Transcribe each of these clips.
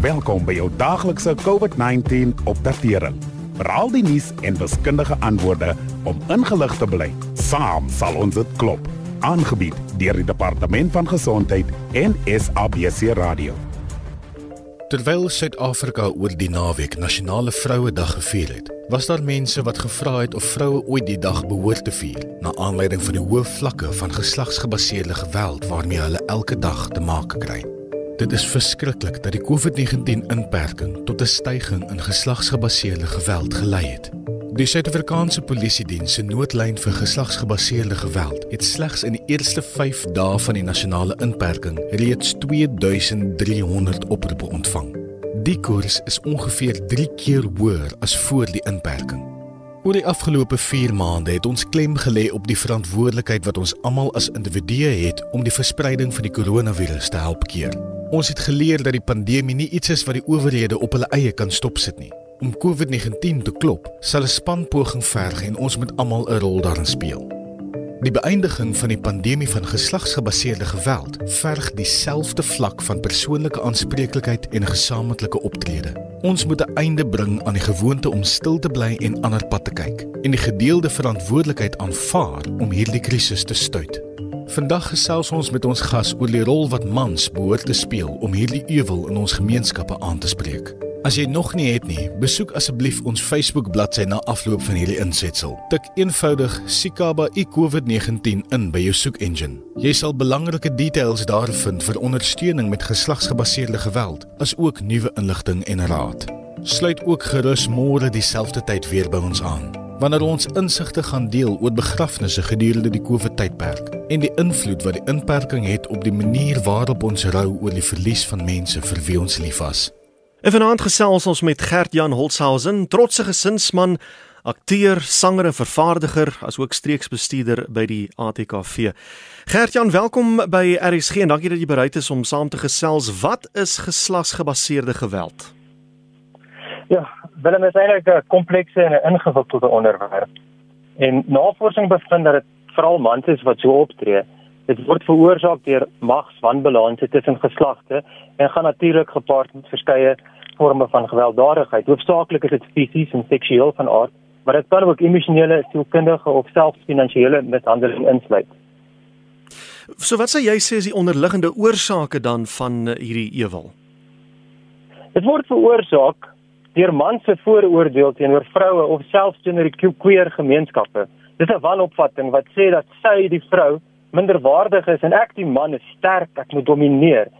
Welkom by jou daglikse COVID-19 opdatering. Veral die nuus en wiskundige antwoorde om ingelig te bly. Saam sal ons dit klop. Aangebied deur die Departement van Gesondheid en SABC Radio. Terwyl Suid-Afrika oor die naweek Nasionale Vrouedag gevier het, was daar mense wat gevra het of vroue ooit die dag behoort te vier, na aanleiding van die hoë vlakke van geslagsgebaseerde geweld waarmee hulle elke dag te maak kry. Dit is verskriklik dat die COVID-19 inperking tot 'n stygings in geslagsgebaseerde geweld gelei het. Die Suid-Afrikaanse Polisie Diens se noodlyn vir geslagsgebaseerde geweld het slegs in die eerste 5 dae van die nasionale inperking reeds 2300 oproepe ontvang. Die koers is ongeveer 3 keer hoër as voor die inperking. Oor die afgelope 4 maande het ons klem gelê op die verantwoordelikheid wat ons almal as individue het om die verspreiding van die koronavirus te help keer. Ons het geleer dat die pandemie nie iets is wat die owerhede op hulle eie kan stopsit nie. Om COVID-19 te klop, sal 'n span poging verg en ons moet almal 'n rol daarin speel. Die beëindiging van die pandemie van geslagsgebaseerde geweld verg dieselfde vlak van persoonlike aanspreeklikheid en gesamentlike optrede. Ons moet 'n einde bring aan die gewoonte om stil te bly en ander pad te kyk en die gedeelde verantwoordelikheid aanvaar om hierdie krisis te stuit. Vandag gesels ons met ons gas oor die rol wat mans behoort te speel om hierdie ewel in ons gemeenskappe aan te spreek. As jy nog nie het nie, besoek asseblief ons Facebook bladsy na afloop van hierdie insetsel. Tik eenvoudig Sikaba iCovid19 in by jou soek engine. Jy sal belangrike details daar vind vir ondersteuning met geslagsgebaseerde geweld, asook nuwe inligting en raad. Sluit ook gerus môre dieselfde tyd weer by ons aan wanneer ons insigte gaan deel oor begrafnisse gedurende die COVID-tydperk en die invloed wat die inperking het op die manier waarop ons rou oor die verlies van mense vir wie ons lief was. En vanaand gesels ons met Gert-Jan Holzhausen, trotse gesinsman, akteur, sanger en vervaardiger, asook streeksbestuurder by die ATKV. Gert-Jan, welkom by RSG en dankie dat jy bereid is om saam te gesels. Wat is geslagsgebaseerde geweld? Ja, Willem is eintlik 'n komplekse en 'n ingewikkelde onderwerp. En navorsing bevind dat dit veral mans is wat so optree. Dit word veroorsaak deur magswanbalanse tussen geslagte en gaan natuurlik gepaard met verskeie forme van gewelddadigheid. Hoofsaaklik is dit fisies en seksueel van aard, maar dit kan ook emosionele, sielkundige of selfs finansiële mishandeling insluit. So wat sê jy sê is die onderliggende oorsake dan van eh, hierdie ewel? Dit word veroorsaak deur mans se vooroordeel teenoor vroue of selfs teenoor die queer gemeenskappe. Dit is 'n wanopvatting wat sê dat sy die vrou minderwaardig is en ek die man is sterk, ek moet domineer.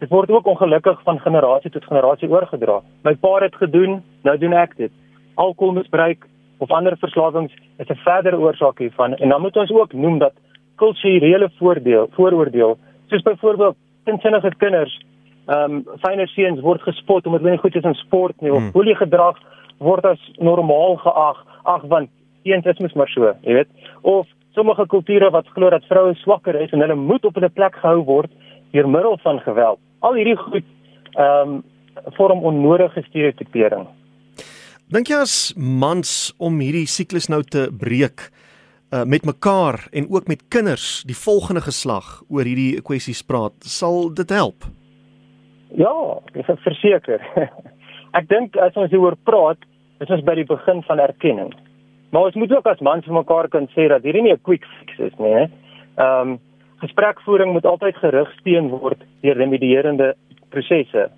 Dit word ook ongelukkig van generasie tot generasie oorgedra. My pa het gedoen, nou doen ek dit. Alkoholmisbruik of ander verslawings is 'n verdere oorsaak hiervan en dan moet ons ook noem dat kulturele voordeel, vooroordeel, soos byvoorbeeld tensinnige kinders ehm um, fyne seuns word gespot omdat hulle nie goed is in sport nie of boelie hmm. gedrag word as normaal geag ag want seuns is mos maar so jy weet of sommige kulture wat glo dat vroue swakker is en hulle moet op hulle plek gehou word deur middel van geweld al hierdie goed ehm um, vorm onnodige stereotipering dink jy as mans om hierdie siklus nou te breek uh, met mekaar en ook met kinders die volgende geslag oor hierdie kwessies praat sal dit help Ja, ek is verseker. ek dink as ons hieroor praat, is ons by die begin van erkenning. Maar ons moet ook as mans vir mekaar kan sê dat hierdie nie 'n quick fix is nie. Ehm um, gesprekvoering moet altyd gerigsteen word deur remedierende prosesse.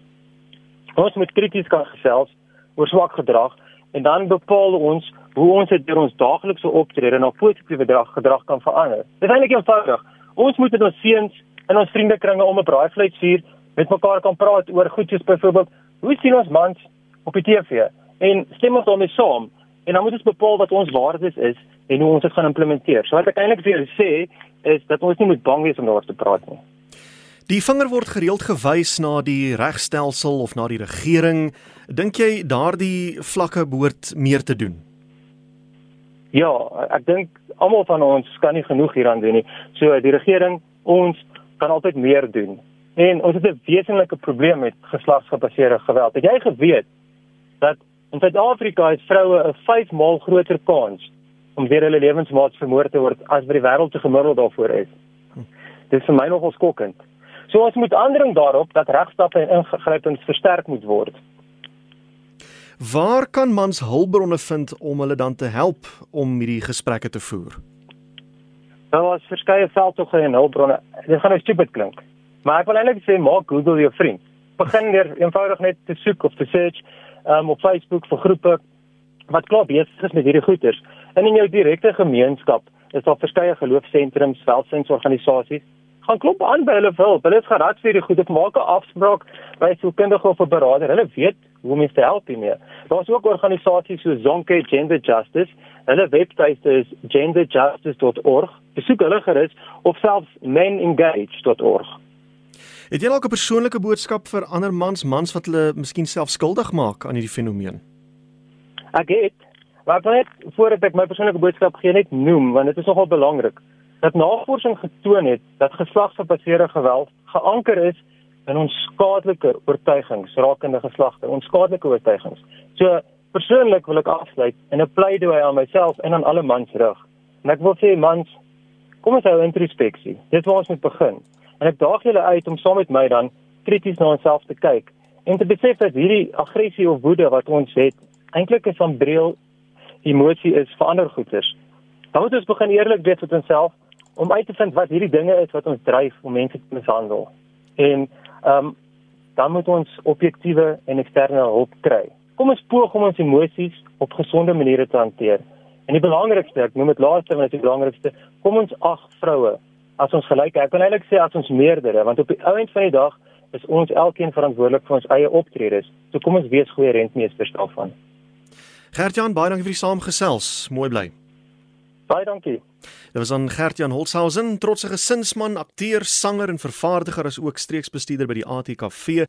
Ons moet krities kan gesels oor swak gedrag en dan bepaal ons hoe ons dit deur ons daaglikse optrede na positiewe gedrag kan verander. Dit is eintlik eenvoudig. Ons moet met ons seuns in ons vriendekringe om 'n braaivleisvuur met mekaar kan praat oor goed soos byvoorbeeld hoe sien ons mans op die TV en stem ons daarmee saam en dan moet ons bepaal wat ons waardes is en hoe ons dit gaan implementeer. So wat ek eintlik vir julle sê is dat ons nie moet bang wees om daaroor te praat nie. Die vinger word gereeld gewys na die regstelsel of na die regering. Dink jy daardie vlakke behoort meer te doen? Ja, ek dink almal van ons kan nie genoeg hieraan doen nie. So die regering, ons kan altyd meer doen. En ons het 'n wesenlike probleem met geslagsgebaseerde geweld. Het jy geweet dat in Suid-Afrika het vroue 'n 5 maal groter kans om weer hulle lewensmaats vermoor te word as by die wêreld te gemiddeld daarvoor is? Dit is vir my nogal skokkend. So ons moet aandring daarop dat regstappe en ingrypings versterk moet word. Waar kan mans hulpbronne vind om hulle dan te help om hierdie gesprekke te voer? Daar was verskeie veldtogte en hulpbronne. Dit gaan nou stupid klink, maar ek wil eintlik sê maak Google jou vriend. Begin deur eenvoudig net te soek of te search um, op Facebook vir groepe wat klaar besig is met hierdie goeters. En in jou direkte gemeenskap is daar verskeie geloofsentrums, welsinsorganisasies gaan klop aan by hulle wil. Hulle is gerad vir die goede maak 'n afspraak by 'n sielkundige of 'n beraader. Hulle weet hoe om mense te help hiermee. Daar's ook organisasies so Zonke Gender Justice. Hulle webtuiste is genderjustice.org. Besoek hulle gerus of selfs menengage.org. Het jy dalk 'n persoonlike boodskap vir ander mans, mans wat hulle miskien self skuldig maak aan hierdie fenomeen? Ek het Maar ek wil net voordat ek my persoonlike boodskap gee net noem want dit is nogal belangrik dat navorsing getoon het dat geslagsgebaseerde geweld geanker is in ons skadelike oortuigings rakende geslagte, ons skadelike oortuigings. So persoonlik wil ek afsluit in 'n pleidooi aan myself en aan alle mans rig. En ek wil sê mans, kom ons hou introspeksie. Dit waar ons moet begin. En ek daag julle uit om saam met my dan krities na onsself te kyk en te besef dat hierdie aggressie of woede wat ons het eintlik 'n sambreel emosie is vir ander goeters. Dan moet ons begin eerlik wees met onsself om uit te vind wat hierdie dinge is wat ons dryf om mense te mishandel. En ehm um, dan moet ons objektiewe en eksterne hulp kry. Kom ons poog om ons emosies op gesonde maniere te hanteer. En die belangrikste, ek noem dit laaste want dit is die belangrikste, kom ons ag vroue as ons gelyk. Ek kan eintlik sê as ons meerdere, want op die ou end van die dag is ons elkeen verantwoordelik vir ons eie optredes. So kom ons wees goeie rentmeesters daarvan. Gert-Jan, baie dankie vir die saamgesels. Mooi bly. Baie dankie. Dit was aan Gert-Jan Holshausen, trotse gesinsman, akteur, sanger en vervaardiger as ook streeksbestuurder by die ATKV.